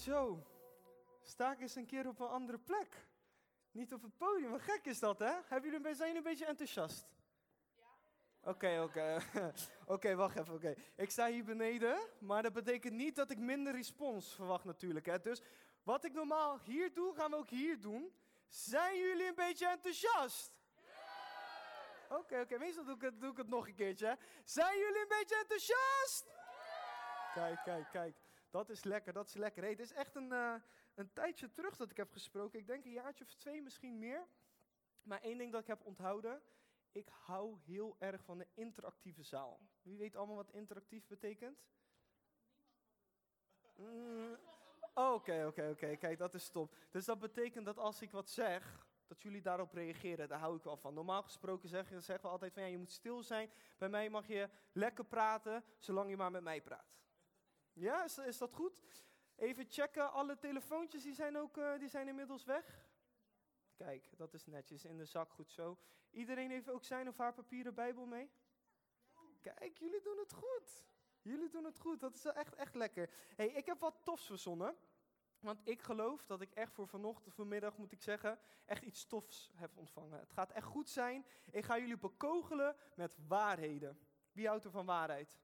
Zo, sta ik eens een keer op een andere plek. Niet op het podium, wat gek is dat, hè? Hebben jullie, zijn jullie een beetje enthousiast? Oké, oké. Oké, wacht even. Oké. Ik sta hier beneden, maar dat betekent niet dat ik minder respons verwacht natuurlijk. Hè. Dus wat ik normaal hier doe, gaan we ook hier doen. Zijn jullie een beetje enthousiast? Oké, oké. Meestal doe ik, het, doe ik het nog een keertje. Hè. Zijn jullie een beetje enthousiast? Kijk, kijk, kijk. Dat is lekker, dat is lekker. Hey, het is echt een, eh, een tijdje terug dat ik heb gesproken. Ik denk een jaartje of twee, misschien meer. Maar één ding dat ik heb onthouden. Ik hou heel erg van de interactieve zaal. Wie weet allemaal wat interactief betekent? Mm, Oké, oké, oké. Kijk, dat is top. Dus dat betekent dat als ik wat zeg, dat jullie daarop reageren. Daar hou ik wel van. Normaal gesproken zeggen, zeggen we altijd van ja, je moet stil zijn. Bij mij mag je lekker praten, zolang je maar met mij praat. Ja, is, dat goed? Even checken, alle telefoontjes die zijn, ook, eh, die zijn inmiddels weg. Kijk, dat is netjes, in de zak, goed zo. Iedereen heeft ook zijn of haar papieren bijbel mee? Kijk, jullie doen het goed. Jullie doen het goed, dat is echt, echt lekker. hey, ik heb wat tofs verzonnen. Want ik geloof dat ik echt voor vanochtend, vanmiddag moet ik zeggen, echt iets tofs heb ontvangen. Het gaat echt goed zijn. Ik ga jullie bekogelen met waarheden. Wie houdt er van waarheid?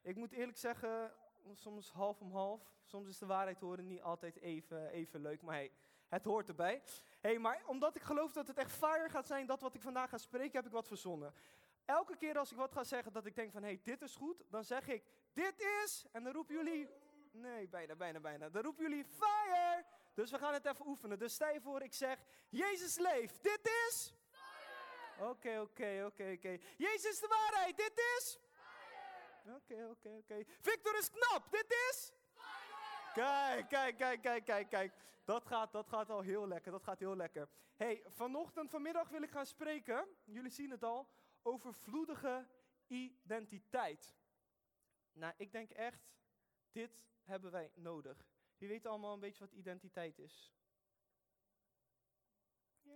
Ik moet eerlijk zeggen, soms half om half. Soms is de waarheid horen niet altijd even, even leuk, maar hey, het hoort erbij. hey, maar omdat ik geloof dat het echt fire gaat zijn, dat wat ik vandaag ga spreken, heb ik wat verzonnen. Elke keer als ik wat ga zeggen dat ik denk van, hé, hey, dit is goed, dan zeg ik, dit is, en dan roepen jullie, nee, bijna, bijna, bijna, dan roepen jullie fire. Dus we gaan het even oefenen. Dus stel je voor, ik zeg, Jezus leeft, dit is? Oké, oké, oké, oké. Jezus de waarheid, dit is? Oké, oké, oké. Victor is knap, dit is? Kijk, kijk, kijk, kijk, kijk, kijk. Dat gaat, dat gaat al heel lekker, dat gaat heel lekker. hey, vanochtend, vanmiddag wil ik gaan spreken, jullie zien het al, over vloedige identiteit. Nou, ik denk echt, dit hebben wij nodig. Wie weet allemaal een beetje wat identiteit is?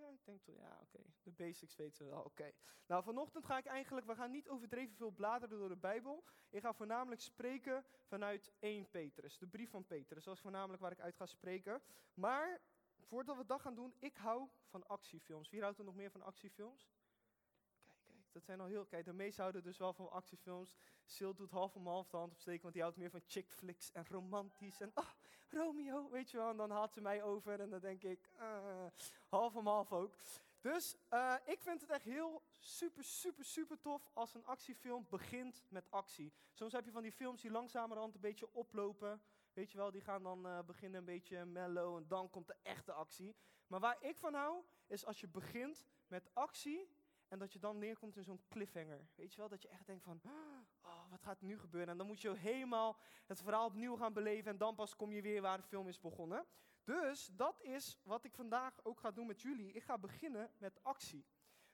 Ja, ik denk toch, ja, oké. De basics weten we wel, oké. Nou, vanochtend ga ik eigenlijk, we gaan niet overdreven veel bladeren door de Bijbel. Ik ga voornamelijk spreken vanuit 1 Petrus, de brief van Petrus. Dat is voornamelijk waar ik uit ga spreken. Maar, voordat we dat gaan doen, ik hou van actiefilms. Wie houdt er nog meer van actiefilms? dat zijn al heel... Kijk, de meesten houden dus wel van actiefilms. Sil doet half om half de hand opsteken, want die houdt meer van chick flicks en romantisch. En oh, Romeo, weet je wel. En dan haalt ze mij over en dan denk ik, uh, half om half ook. Dus uh, ik vind het echt heel super, super, super tof als een actiefilm begint met actie. Soms heb je van die films die langzamerhand een beetje oplopen. Weet je wel, die gaan dan uh, beginnen een beetje mellow en dan komt de echte actie. Maar waar ik van hou, is als je begint met actie en dat je dan neerkomt in zo'n cliffhanger. Weet je wel, dat je echt denkt van, oh, wat gaat nu gebeuren? En dan moet je helemaal het verhaal opnieuw gaan beleven. En dan pas kom je weer waar de film is begonnen. Dus dat is wat ik vandaag ook ga doen met jullie. Ik ga beginnen met actie.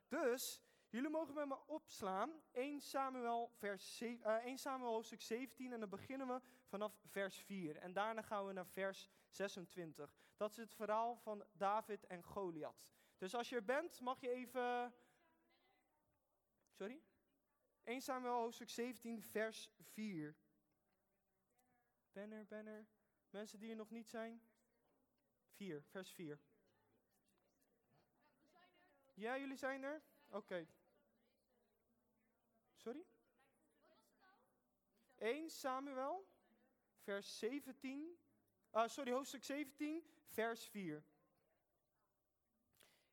Dus jullie mogen met me opslaan 1 Samuel, vers uh, eh, 1 Samuel hoofdstuk 17 en dan beginnen we vanaf vers 4. En daarna gaan we naar vers 26. Dat is het verhaal van David en Goliath. Dus als je er bent, mag je even Sorry? 1 Samuel hoofdstuk 17, vers 4. Banner, banner. Mensen die er nog niet zijn? 4, vers 4. Ja, jullie zijn er? Oké. Okay. Sorry? 1 Samuel, vers 17. Uh, sorry, hoofdstuk 17, vers 4.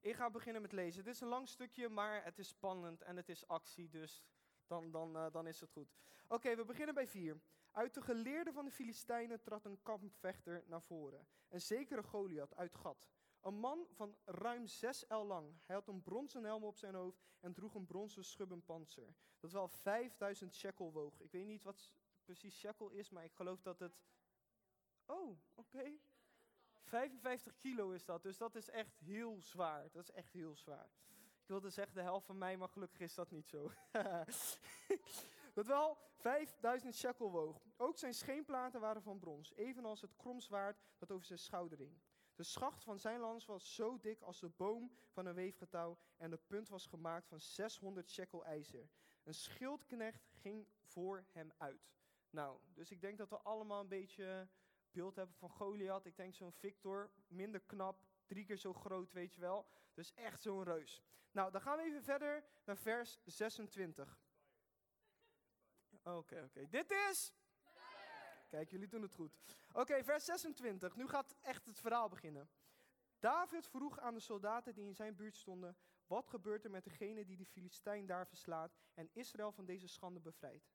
Ik ga beginnen met lezen. Dit is een lang stukje, maar het is spannend en het is actie, dus dan, dan, uh, dan is het goed. Oké, we beginnen bij vier. Uit de geleerden van de Filistijnen trad een kampvechter naar voren. Een zekere Goliath uit Gat. Een man van ruim zes el lang. Hij had een bronzen helm op zijn hoofd en droeg een bronzen schubbenpanzer. Dat wel 5000 shekel woog. Ik weet niet wat precies shekel is, maar ik geloof dat het... Oh, oké. 55 kilo is dat, dus dat is echt heel zwaar. Dat is echt heel zwaar. Ik wilde zeggen de helft van mij, maar gelukkig is dat niet zo. dat wel 5000 shekel woog. Ook zijn scheenplaten waren van brons, evenals het kromzwaard dat over zijn schouder hing. De schacht van zijn lans was zo dik als de boom van een weefgetouw en de punt was gemaakt van 600 shekel ijzer. Een schildknecht ging voor hem uit. Nou, dus ik denk dat we allemaal een beetje beeld hebben van Goliath. Ik denk zo'n Victor, minder knap, drie keer zo groot, weet je wel. Dus echt zo'n reus. Nou, dan gaan we even verder naar vers 26. Oké, oké. Dit is... Kijk, jullie doen het goed. Oké, vers 26. Nu gaat echt het verhaal beginnen. David vroeg aan de soldaten die in zijn buurt stonden: Wat gebeurt er met degene die de Filistijn daar verslaat en Israël van deze schande bevrijdt?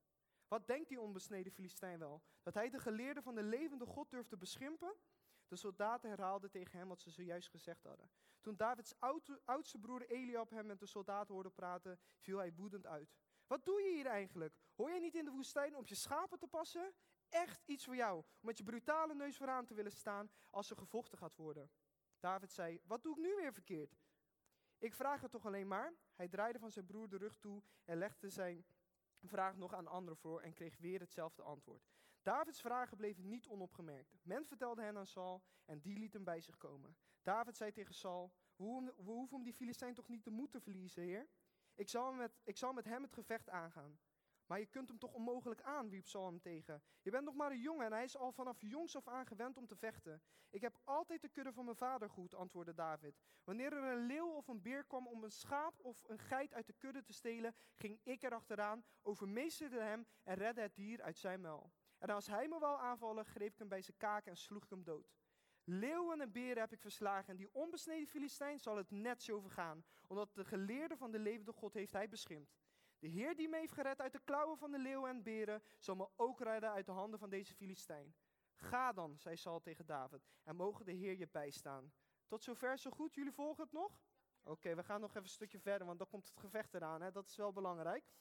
Wat denkt die onbesneden Filistijn wel? Dat hij de geleerde van de levende God durft te beschimpen? De soldaten herhaalden tegen hem wat ze zojuist gezegd hadden. Toen Davids oudste broer Eliab hem met de soldaten hoorde praten, viel hij woedend uit. Wat doe je hier eigenlijk? Hoor je niet in de woestijn om je schapen te passen? Echt iets voor jou, om met je brutale neus vooraan te willen staan als er gevochten gaat worden. David zei, wat doe ik nu weer verkeerd? Ik vraag het toch alleen maar. Hij draaide van zijn broer de rug toe en legde zijn vraag nog aan anderen voor en kreeg weer hetzelfde antwoord. Davids vragen bleven niet onopgemerkt. Men vertelde hen aan Saul en die liet hem bij zich komen. David zei tegen Saul, we hoeven om die Filistijn toch niet de moed te verliezen, heer? Ik zal, met, ik zal met hem het gevecht aangaan. Maar je kunt hem toch onmogelijk aan, wierp Saul hem tegen. Je bent nog maar een jongen en hij is al vanaf jongs af aan gewend om te vechten. Ik heb altijd de kudde van mijn vader goed, antwoordde David. Wanneer er een leeuw of een beer kwam om een schaap of een geit uit de kudde te stelen, ging ik er achteraan, overmeesterde hem en redde het dier uit zijn muil. En als hij me wou aanvallen, greep ik hem bij zijn kaken en sloeg ik hem dood. Leeuwen en beren heb ik verslagen en die onbesneden Filistijn zal het net zo vergaan, omdat de geleerde van de levende God heeft hij beschimd. De Heer die me heeft gered uit de klauwen van de leeuwen en beren, zal me ook redden uit de handen van deze Filistijn. Ga dan, zei Saul tegen David, en mogen de Heer je bijstaan. Tot zover zo goed, jullie volgen het nog? Oké, we gaan nog even een stukje verder, want dan komt het gevecht eraan, hè? dat is wel belangrijk.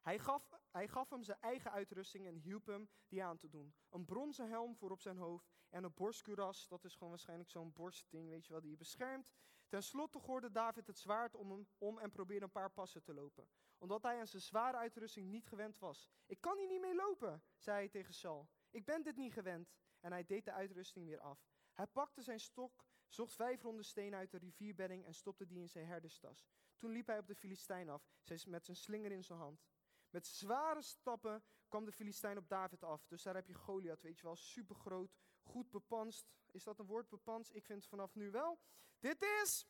Hij gaf, hij gaf hem zijn eigen uitrusting en hielp hem die aan te doen. Een bronzen helm voor op zijn hoofd en een borstkuras, dat is gewoon waarschijnlijk zo'n borstding, weet je wel, die je beschermt. Ten slotte goorde David het zwaard om, hem, om en probeerde een paar passen te lopen, omdat hij aan zijn zware uitrusting niet gewend was. Ik kan hier niet mee lopen, zei hij tegen Saul. Ik ben dit niet gewend. En hij deed de uitrusting weer af. Hij pakte zijn stok, zocht vijf ronde stenen uit de rivierbedding en stopte die in zijn herderstas. Toen liep hij op de Filistijn af, met zijn slinger in zijn hand. Met zware stappen kwam de Filistijn op David af. Dus daar heb je Goliath, weet je wel, super groot, goed bepanst. Is dat een woord, bepanst? Ik vind het vanaf nu wel. Dit is...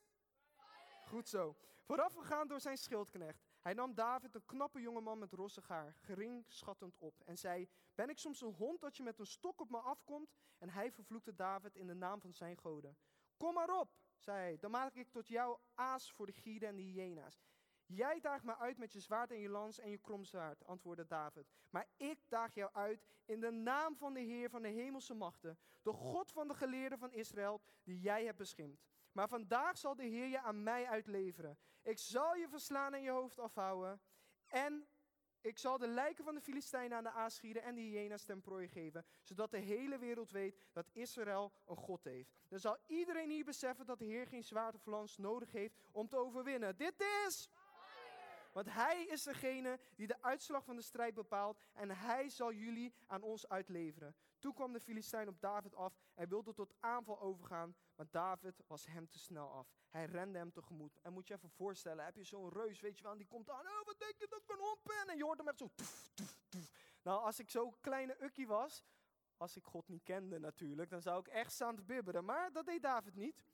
Goed zo. Voorafgegaan door zijn schildknecht. Hij nam David, een knappe jongeman met rossig haar, gering schattend op en zei, ben ik soms een hond dat je met een stok op me afkomt? En hij vervloekte David in de naam van zijn goden. Kom maar op, zei hij, dan maak ik tot jou aas voor de gieren en de hyena's. Jij daagt me uit met je zwaard en je lans en je kromzwaard, antwoordde David. Maar ik daag jou uit in de naam van de Heer van de hemelse machten, de God van de geleerden van Israël, die jij hebt beschimd. Maar vandaag zal de Heer je aan mij uitleveren. Ik zal je verslaan en je hoofd afhouden. En ik zal de lijken van de Filistijnen aan de aasgieren en de hyena's ten prooi geven, zodat de hele wereld weet dat Israël een God heeft. Dan zal iedereen hier beseffen dat de Heer geen zwaard of lans nodig heeft om te overwinnen. Dit is want hij is degene die de uitslag van de strijd bepaalt en hij zal jullie aan ons uitleveren. Toen kwam de Filistijn op David af en wilde tot aanval overgaan, maar David was hem te snel af. Hij rende hem tegemoet. En moet je even voorstellen, heb je zo'n reus, weet je wel, en die komt aan, oh, wat denk je dat ik een hond ben? En je hoort hem echt zo, toef. Nou, als ik zo'n kleine ukkie was, als ik God niet kende natuurlijk, dan zou ik echt staan te bibberen. Maar dat deed David niet.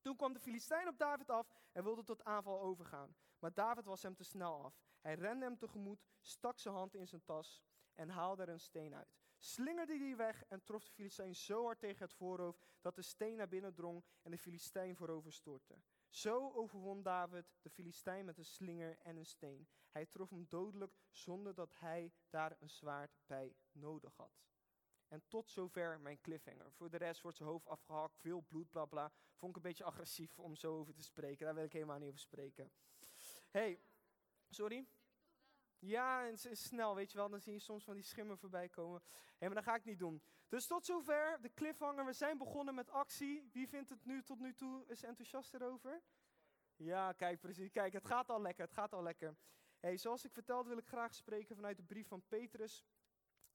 Toen kwam de Filistijn op David af en wilde tot aanval overgaan. Maar David was hem te snel af. Hij rende hem tegemoet, stak zijn hand in zijn tas en haalde er een steen uit. Slingerde die weg en trof de Filistijn zo hard tegen het voorhoofd dat de steen naar binnen drong en de Filistijn voorover stortte. Zo overwon David de Filistijn met een slinger en een steen. Hij trof hem dodelijk zonder dat hij daar een zwaard bij nodig had. En tot zover mijn cliffhanger. Voor de rest wordt zijn hoofd afgehakt, veel bloed, bla bla. Vond ik een beetje agressief om zo over te spreken. Daar wil ik helemaal niet over spreken. Hey, sorry? Ja, en snel, weet je wel. Dan zie je soms van die schimmen voorbij komen. Hé, maar dat ga ik niet doen. Dus tot zover de cliffhanger. We zijn begonnen met actie. Wie vindt het nu tot nu toe, is enthousiast erover? Ja, kijk, precies. Kijk, het gaat al lekker, het gaat al lekker. Hey, zoals ik vertelde wil ik graag spreken vanuit de brief van Petrus.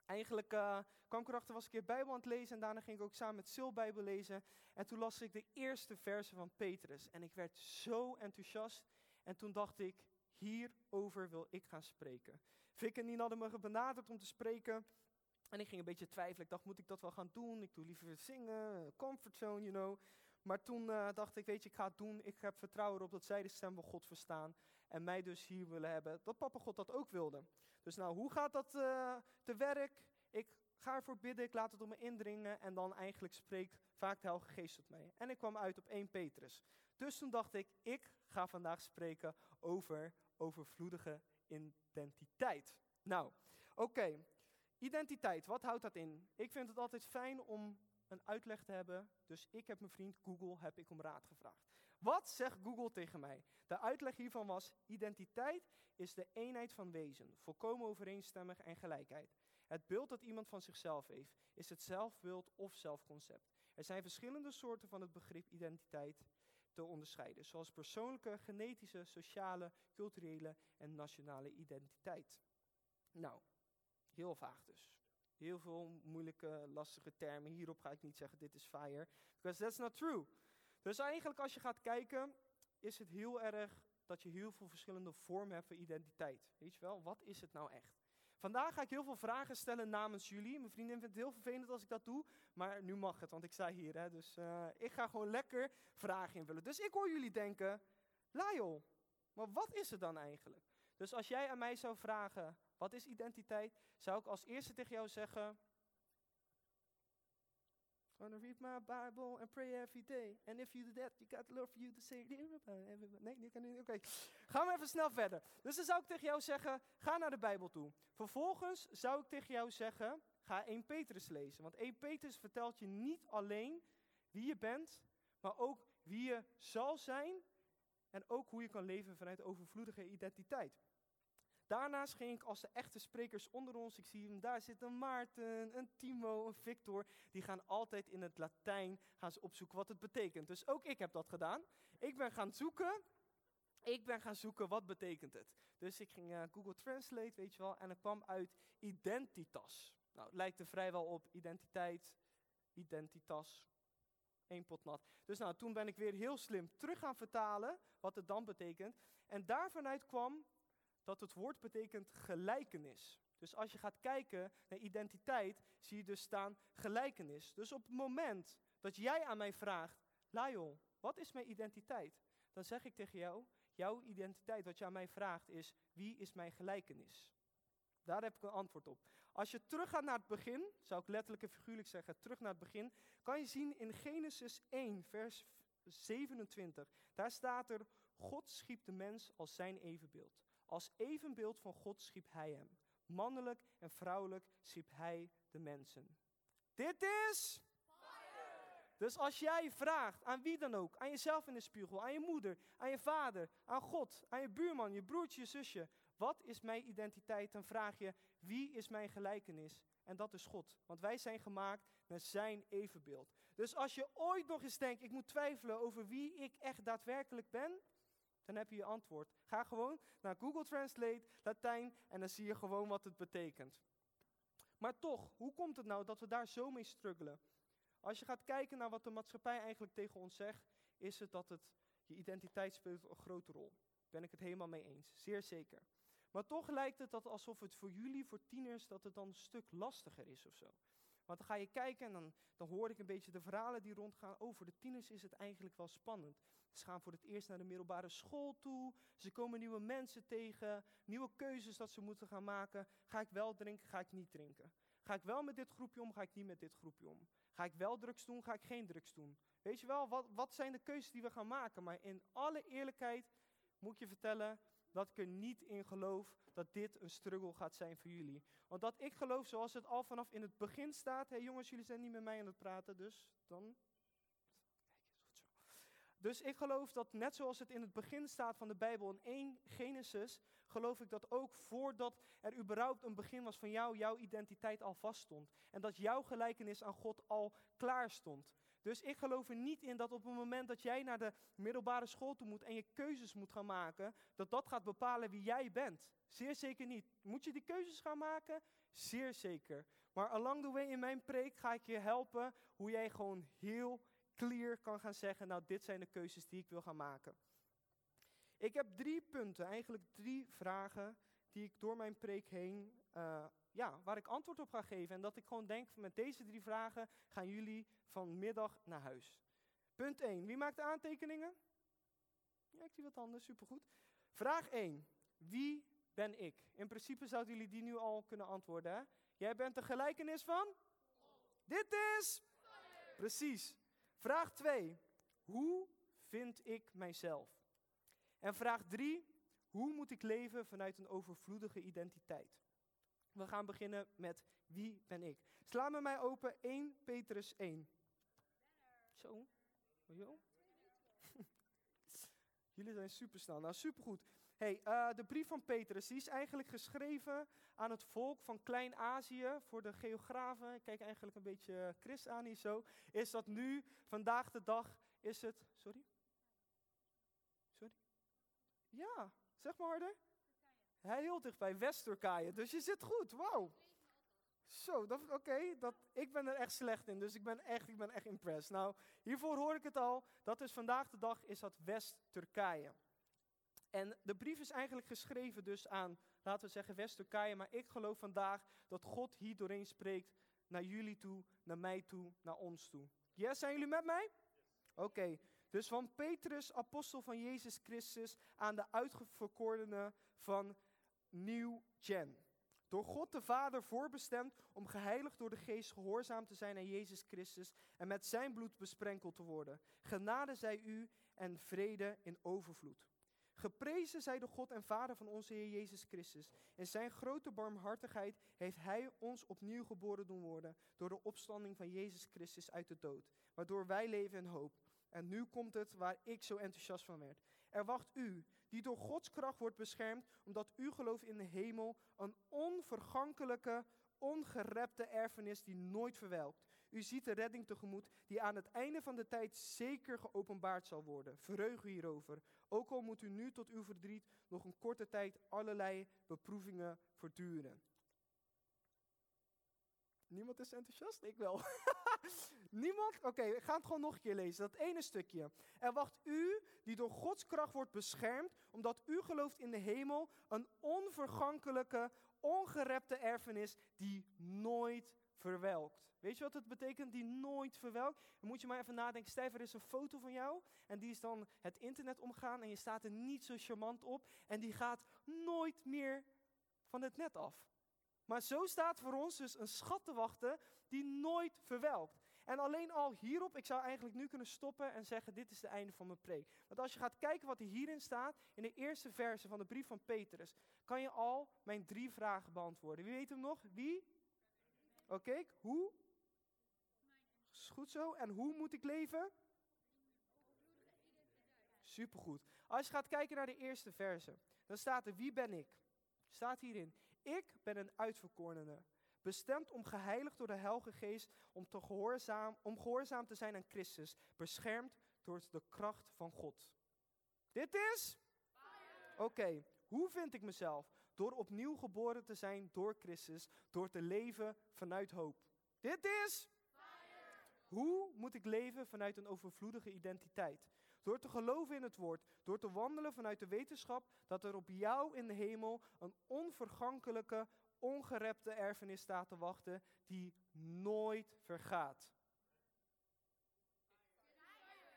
Eigenlijk uh, kwam ik erachter, was ik een keer Bijbel aan het lezen en daarna ging ik ook samen met Sil Bijbel lezen. En toen las ik de eerste verse van Petrus en ik werd zo enthousiast. En toen dacht ik, hierover wil ik gaan spreken. Vic en Nien hadden me benaderd om te spreken En ik ging een beetje twijfelen. Ik dacht, moet ik dat wel gaan doen? Ik doe liever zingen, comfortzone, you know. Maar toen uh, dacht ik, weet je, ik ga het doen. Ik heb vertrouwen erop dat zij de stem van God verstaan. En mij dus hier willen hebben. Dat papa God dat ook wilde. Dus nou, hoe gaat dat uh, te werk? Ik ga ervoor bidden, ik laat het op me indringen. En dan eigenlijk spreekt vaak de Heilige Geest tot mij. En ik kwam uit op 1 Petrus. Dus toen dacht ik, ik ga vandaag spreken over overvloedige identiteit. Nou, oké. Identiteit, wat houdt dat in? Ik vind het altijd fijn om een uitleg te hebben. Dus ik heb mijn vriend Google heb ik om raad gevraagd. Wat zegt Google tegen mij? De uitleg hiervan was: identiteit is de eenheid van wezen, volkomen overeenstemmig en gelijkheid. Het beeld dat iemand van zichzelf heeft, is het zelfbeeld of zelfconcept. Er zijn verschillende soorten van het begrip identiteit te onderscheiden, zoals persoonlijke, genetische, sociale, culturele en nationale identiteit. Nou, heel vaag dus. Heel veel moeilijke, lastige termen. Hierop ga ik niet zeggen, dit is fire. Because that's not true. Dus eigenlijk als je gaat kijken, is het heel erg dat je heel veel verschillende vormen hebt van identiteit. Weet je wel, wat is het nou echt? Vandaag ga ik heel veel vragen stellen namens jullie. Mijn vriendin vindt het heel vervelend als ik dat doe, maar nu mag het, want ik sta hier. Hè, dus uh, ik ga gewoon lekker vragen invullen. Dus ik hoor jullie denken, Lyle, maar wat is het dan eigenlijk? Dus als jij aan mij zou vragen, wat is identiteit? Zou ik als eerste tegen jou zeggen, Read my Bible and pray every day. And if you do that, you got love for you to say. Nee, die niet. Oké, gaan we even snel verder. Dus dan zou ik tegen jou zeggen: ga naar de Bijbel toe. Vervolgens zou ik tegen jou zeggen: ga 1 Petrus lezen. Want 1 Petrus vertelt je niet alleen wie je bent, maar ook wie je zal zijn. En ook hoe je kan leven vanuit overvloedige identiteit. Daarnaast ging ik als de echte sprekers onder ons, ik zie hem daar zitten, Maarten, een Timo, een Victor, die gaan altijd in het Latijn gaan opzoeken wat het betekent. Dus ook ik heb dat gedaan. Ik ben gaan zoeken, ik ben gaan zoeken wat betekent het. Dus ik ging uh, Google Translate, weet je wel, en ik kwam uit identitas. Nou, het lijkt er vrijwel op identiteit, identitas, één pot nat. Dus nou, toen ben ik weer heel slim terug gaan vertalen wat het dan betekent. En daarvanuit kwam dat het woord betekent gelijkenis. Dus als je gaat kijken naar identiteit, zie je dus staan gelijkenis. Dus op het moment dat jij aan mij vraagt, Lyle, wat is mijn identiteit? Dan zeg ik tegen jou, jouw identiteit, wat je aan mij vraagt, is wie is mijn gelijkenis? Daar heb ik een antwoord op. Als je teruggaat naar het begin, zou ik letterlijk en figuurlijk zeggen, terug naar het begin, kan je zien in Genesis 1, vers 27. Daar staat er, God schiep de mens als zijn evenbeeld. Als evenbeeld van God schiep hij hem. Mannelijk en vrouwelijk schiep hij de mensen. Dit is. Dus als jij vraagt aan wie dan ook, aan jezelf in de spiegel, aan je moeder, aan je vader, aan God, aan je buurman, je broertje, je zusje, wat is mijn identiteit? Dan vraag je, wie is mijn gelijkenis? En dat is God. Want wij zijn gemaakt naar zijn evenbeeld. Dus als je ooit nog eens denkt, ik moet twijfelen over wie ik echt daadwerkelijk ben, dan heb je je antwoord. Ga gewoon naar Google Translate, Latijn, en dan zie je gewoon wat het betekent. Maar toch, hoe komt het nou dat we daar zo mee struggelen? Als je gaat kijken naar wat de maatschappij eigenlijk tegen ons zegt, is het dat het je identiteit speelt een grote rol. Ben ik het helemaal mee eens, zeer zeker. Maar toch lijkt het dat alsof het voor jullie, voor tieners, dat het dan een stuk lastiger is of zo. Want dan ga je kijken en dan, dan hoor ik een beetje de verhalen die rondgaan. Oh, voor de tieners is het eigenlijk wel spannend. Ze gaan voor het eerst naar de middelbare school toe. Ze komen nieuwe mensen tegen. Nieuwe keuzes dat ze moeten gaan maken. Ga ik wel drinken, ga ik niet drinken? Ga ik wel met dit groepje om, ga ik niet met dit groepje om? Ga ik wel drugs doen, ga ik geen drugs doen? Weet je wel, wat, wat zijn de keuzes die we gaan maken? Maar in alle eerlijkheid moet ik je vertellen dat ik er niet in geloof dat dit een struggle gaat zijn voor jullie. Want dat ik geloof zoals het al vanaf in het begin staat. Hé hey jongens, jullie zijn niet met mij aan het praten, dus dan dus ik geloof dat net zoals het in het begin staat van de Bijbel in 1 Genesis, geloof ik dat ook voordat er überhaupt een begin was van jou, jouw identiteit al vaststond. En dat jouw gelijkenis aan God al klaar stond. Dus ik geloof er niet in dat op het moment dat jij naar de middelbare school toe moet en je keuzes moet gaan maken, dat dat gaat bepalen wie jij bent. Zeer zeker niet. Moet je die keuzes gaan maken? Zeer zeker. Maar along the way in mijn preek ga ik je helpen hoe jij gewoon heel clear kan gaan zeggen, nou dit zijn de keuzes die ik wil gaan maken. Ik heb drie punten, eigenlijk drie vragen, die ik door mijn preek heen uh, ja, waar ik antwoord op ga geven. En dat ik gewoon denk, met deze drie vragen gaan jullie vanmiddag naar huis. Punt 1. Wie maakt de aantekeningen? Ja, ik zie wat anders, supergoed. Vraag 1. Wie ben ik? In principe zouden jullie die nu al kunnen antwoorden. Jij bent de gelijkenis van? Dit is? Precies. Vraag 2. Hoe vind ik mijzelf? En vraag 3. Hoe moet ik leven vanuit een overvloedige identiteit? We gaan beginnen met wie ben ik? Sla met mij open 1 Petrus 1. Zo. Jullie zijn super snel. Nou, supergoed. Hey, uh, de brief van Petrus die is eigenlijk geschreven aan het volk van Klein-Azië. Voor de geografen, ik kijk eigenlijk een beetje Chris aan hier zo. Is dat nu, vandaag de dag, is het... Sorry? Sorry? Ja, zeg maar harder. Hij heel dichtbij, West-Turkije. Dus je zit goed, wauw. Zo, oké, dat ik ben er echt slecht in, dus ik ben echt, ik ben echt impressed. Nou, hiervoor hoor ik het al, dat is vandaag de dag, is dat West-Turkije. En de brief is eigenlijk geschreven dus aan, laten we zeggen, West-Turkije, maar ik geloof vandaag dat God hier doorheen spreekt naar jullie toe, naar mij toe, naar ons toe. Yes, zijn jullie met mij? Oké, dus van Petrus, apostel van Jezus Christus, aan de uitverkorenen van Nieuw Gen. Door God de Vader voorbestemd om geheiligd door de Geest gehoorzaam te zijn aan Jezus Christus en met zijn bloed besprenkeld te worden. Genade zij u en vrede in overvloed. Geprezen zij de God en Vader van onze Heer Jezus Christus. In zijn grote barmhartigheid heeft Hij ons opnieuw geboren doen worden door de opstanding van Jezus Christus uit de dood, waardoor wij leven in hoop. En nu komt het waar ik zo enthousiast van werd. Er wacht u, die door Gods kracht wordt beschermd, omdat u gelooft in de hemel, een onvergankelijke, ongerepte erfenis die nooit verwelkt. U ziet de redding tegemoet, die aan het einde van de tijd zeker geopenbaard zal worden. Verheug u hierover. Ook al moet u nu tot uw verdriet nog een korte tijd allerlei beproevingen verduren. Niemand is enthousiast? Ik wel. Niemand? Oké, okay, we gaan het gewoon nog een keer lezen. Dat ene stukje. Er wacht u, die door Gods kracht wordt beschermd, omdat u gelooft in de hemel, een onvergankelijke, ongerepte erfenis die nooit verwelkt. Weet je wat het betekent, die nooit verwelkt? Dan moet je maar even nadenken. Stijf, er is een foto van jou en die is dan het internet omgaan en je staat er niet zo charmant op en die gaat nooit meer van het net af. Maar zo staat voor ons dus een schat te wachten die nooit verwelkt. En alleen al hierop, ik zou eigenlijk nu kunnen stoppen en zeggen, dit is het einde van mijn preek. Want als je gaat kijken wat er hierin staat, in de eerste verse van de brief van Petrus, kan je al mijn drie vragen beantwoorden. Wie weet hem nog? Wie? Oké, hoe? Is goed zo. En hoe moet ik leven? Supergoed. Als je gaat kijken naar de eerste verse, dan staat er, wie ben ik? Staat hierin, ik ben een uitverkorene, bestemd om geheiligd door de Heilige Geest, om, te gehoorzaam, om gehoorzaam te zijn aan Christus, beschermd door de kracht van God. Dit is? Oké, hoe vind ik mezelf? Door opnieuw geboren te zijn door Christus, door te leven vanuit hoop. Dit is? Hoe moet ik leven vanuit een overvloedige identiteit? Door te geloven in het woord, door te wandelen vanuit de wetenschap dat er op jou in de hemel een onvergankelijke, ongerepte erfenis staat te wachten die nooit vergaat.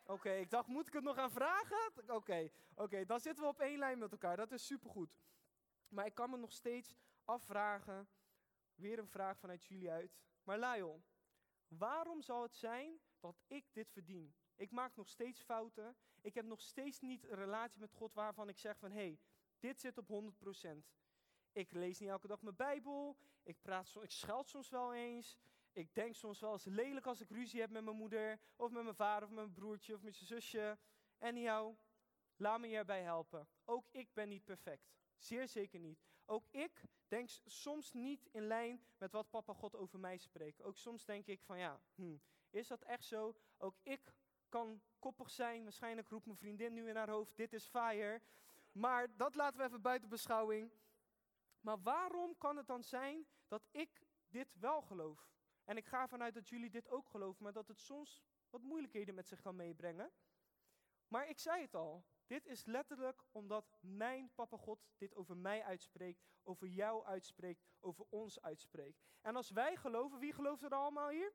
Oké, ik dacht, moet ik het nog gaan vragen? Oké, oké, dan zitten we op één lijn met elkaar. Dat is supergoed. Maar ik kan me nog steeds afvragen, weer een vraag vanuit jullie uit. Maar Lyle, waarom zou het zijn dat ik dit verdien? Ik maak nog steeds fouten. Ik heb nog steeds niet een relatie met God waarvan ik zeg van, hé, hey, dit zit op 100%. Ik lees niet elke dag mijn Bijbel. Ik, praat, ik scheld soms wel eens. Ik denk soms wel eens lelijk als ik ruzie heb met mijn moeder. Of met mijn vader of met mijn broertje of met mijn zusje. Anyhow, laat me hierbij helpen. Ook ik ben niet perfect. Zeer zeker niet. Ook ik denk soms niet in lijn met wat papa God over mij spreekt. Ook soms denk ik van ja, hm, is dat echt zo? Ook ik kan koppig zijn. Waarschijnlijk roept mijn vriendin nu in haar hoofd, dit is fire. Maar dat laten we even buiten beschouwing. Maar waarom kan het dan zijn dat ik dit wel geloof? En ik ga vanuit dat jullie dit ook geloven, maar dat het soms wat moeilijkheden met zich kan meebrengen. Maar ik zei het al, Dit is letterlijk omdat mijn papa God dit over mij uitspreekt, over jou uitspreekt, over ons uitspreekt. En als wij geloven, wie gelooft er allemaal hier?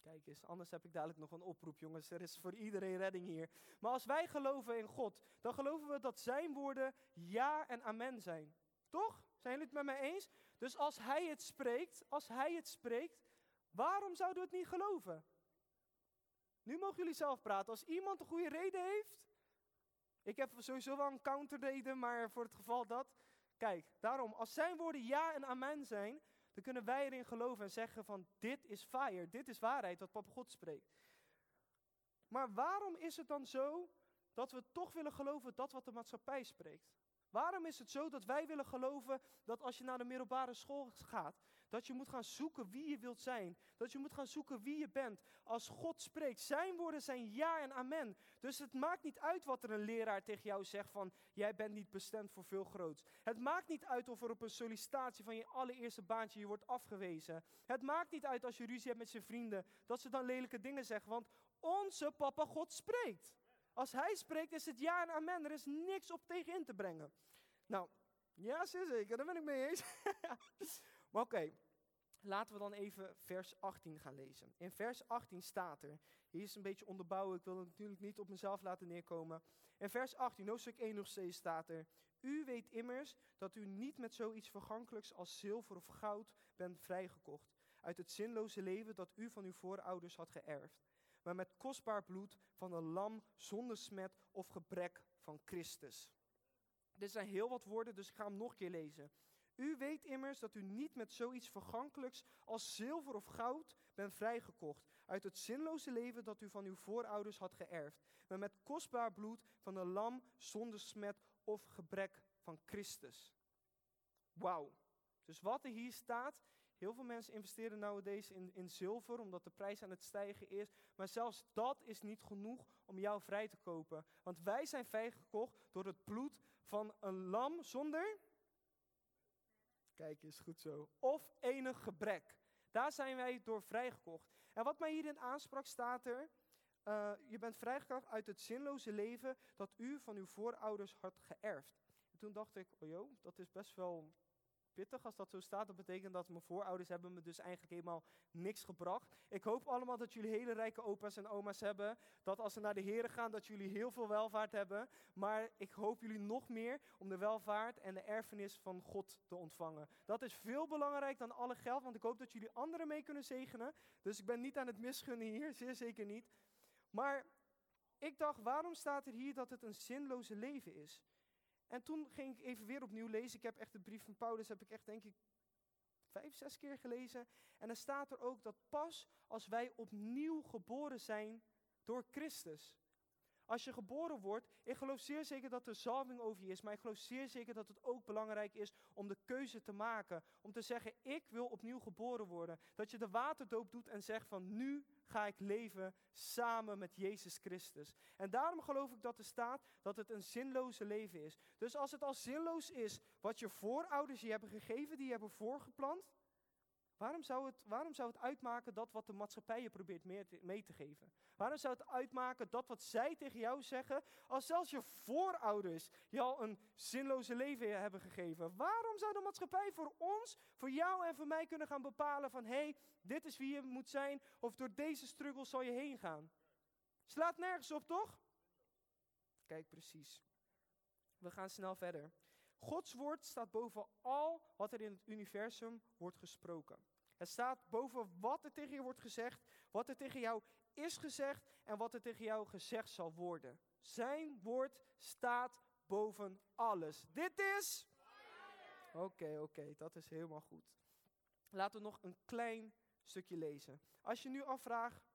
Kijk eens, anders heb ik dadelijk nog een oproep, jongens. Er is voor iedereen redding hier. Maar als wij geloven in God, dan geloven we dat zijn woorden ja en amen zijn. Toch? Zijn jullie het met mij eens? Dus als hij het spreekt, als hij het spreekt, waarom zouden we het niet geloven? Nu mogen jullie zelf praten. Als iemand een goede reden heeft, ik heb sowieso wel een counterreden, maar voor het geval dat. Kijk, daarom, als zijn woorden ja en amen zijn, dan kunnen wij erin geloven en zeggen van dit is fire, dit is waarheid wat Papa God spreekt. Maar waarom is het dan zo dat we toch willen geloven dat wat de maatschappij spreekt? Waarom is het zo dat wij willen geloven dat als je naar de middelbare school gaat, dat je moet gaan zoeken wie je wilt zijn. Dat je moet gaan zoeken wie je bent. Als God spreekt, zijn woorden zijn ja en amen. Dus het maakt niet uit wat er een leraar tegen jou zegt van, jij bent niet bestemd voor veel groots. Het maakt niet uit of er op een sollicitatie van je allereerste baantje je wordt afgewezen. Het maakt niet uit als je ruzie hebt met je vrienden, dat ze dan lelijke dingen zeggen. Want onze papa God spreekt. Als hij spreekt is het ja en amen. Er is niks op tegen in te brengen. Nou, ja zeker, daar ben ik mee eens. maar oké, laten we dan even vers 18 gaan lezen. In vers 18 staat er, hier is een beetje onderbouwen, ik wil het natuurlijk niet op mezelf laten neerkomen. In vers 18, hoofdstuk 1 nog steeds staat er, u weet immers dat u niet met zoiets vergankelijks als zilver of goud bent vrijgekocht, uit het zinloze leven dat u van uw voorouders had geërfd, maar met kostbaar bloed van een lam zonder smet of gebrek van Christus. Dit zijn heel wat woorden, dus ik ga hem nog een keer lezen. U weet immers dat u niet met zoiets vergankelijks als zilver of goud bent vrijgekocht uit het zinloze leven dat u van uw voorouders had geërfd, maar met kostbaar bloed van een lam zonder smet of gebrek van Christus. Wauw. Dus wat er hier staat, heel veel mensen investeren nowadays in, in zilver omdat de prijs aan het stijgen is, maar zelfs dat is niet genoeg om jou vrij te kopen. Want wij zijn vrijgekocht door het bloed van een lam zonder Kijk, is goed zo. Of enig gebrek. Daar zijn wij door vrijgekocht. En wat mij hierin aansprak staat er, uh, je bent vrijgekocht uit het zinloze leven dat u van uw voorouders had geërfd. En toen dacht ik, oh joh, dat is best wel pittig als dat zo staat. Dat betekent dat mijn voorouders hebben me dus eigenlijk helemaal niks gebracht. Ik hoop allemaal dat jullie hele rijke opa's en oma's hebben. Dat als ze naar de heren gaan, dat jullie heel veel welvaart hebben. Maar ik hoop jullie nog meer om de welvaart en de erfenis van God te ontvangen. Dat is veel belangrijker dan alle geld, want ik hoop dat jullie anderen mee kunnen zegenen. Dus ik ben niet aan het misgunnen hier, zeer zeker niet. Maar ik dacht, waarom staat er hier dat het een zinloze leven is? En toen ging ik even weer opnieuw lezen. Ik heb echt de brief van Paulus, heb ik echt denk ik vijf, zes keer gelezen. En dan staat er ook dat pas als wij opnieuw geboren zijn door Christus. Als je geboren wordt, ik geloof zeer zeker dat er zalving over je is, maar ik geloof zeer zeker dat het ook belangrijk is om de keuze te maken. Om te zeggen, ik wil opnieuw geboren worden. Dat je de waterdoop doet en zegt van nu ga ik leven samen met Jezus Christus. En daarom geloof ik dat er staat dat het een zinloze leven is. Dus als het al zinloos is wat je voorouders je hebben gegeven, die je hebben voorgeplant, Waarom zou, het, waarom zou het uitmaken dat wat de maatschappij je probeert mee te, mee te geven? Waarom zou het uitmaken dat wat zij tegen jou zeggen, als zelfs je voorouders je al een zinloze leven hebben gegeven? Waarom zou de maatschappij voor ons, voor jou en voor mij kunnen gaan bepalen van hé, hey, dit is wie je moet zijn of door deze struggle zal je heen gaan? Slaat nergens op, toch? Kijk, precies. We gaan snel verder. Gods woord staat boven al wat er in het universum wordt gesproken. Het staat boven wat er tegen je wordt gezegd, wat er tegen jou is gezegd en wat er tegen jou gezegd zal worden. Zijn woord staat boven alles. Dit is. Oké, oké, dat is helemaal goed. Laten we nog een klein stukje lezen. Als je nu afvraagt,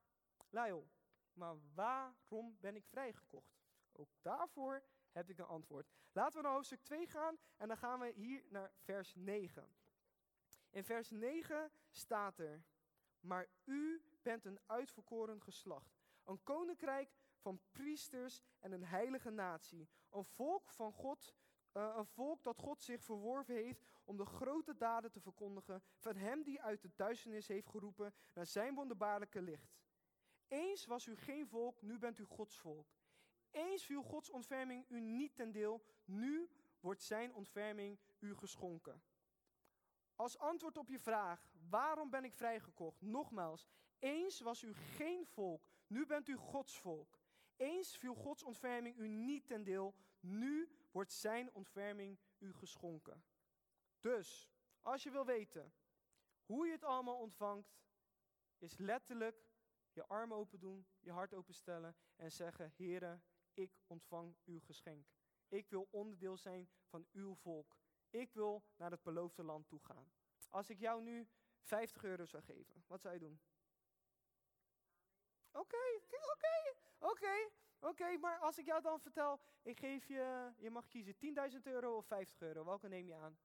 Lyle, maar waarom ben ik vrijgekocht? Ook daarvoor heb ik een antwoord. Laten we naar hoofdstuk 2 gaan en dan gaan we hier naar vers 9. In vers 9 staat er, maar u bent een uitverkoren geslacht, een koninkrijk van priesters en een heilige natie, een volk van God, uh, een volk dat God zich verworven heeft om de grote daden te verkondigen van hem die uit de duisternis heeft geroepen naar zijn wonderbaarlijke licht. Eens was u geen volk, nu bent u Gods volk. Eens viel Gods ontferming u niet ten deel, nu wordt zijn ontferming u geschonken. Als antwoord op je vraag, waarom ben ik vrijgekocht? Nogmaals, eens was u geen volk, nu bent u Gods volk. Eens viel Gods ontferming u niet ten deel, nu wordt zijn ontferming u geschonken. Dus, als je wil weten hoe je het allemaal ontvangt, is letterlijk je armen open doen, je hart openstellen en zeggen, Heere, ik ontvang uw geschenk. Ik wil onderdeel zijn van uw volk. Ik wil naar het beloofde land toe gaan. Als ik jou nu 50 euro zou geven, wat zou je doen? Oké, oké, oké, oké. Maar als ik jou dan vertel, ik geef je, je mag kiezen 10.000 euro of 50 euro. Welke neem je aan?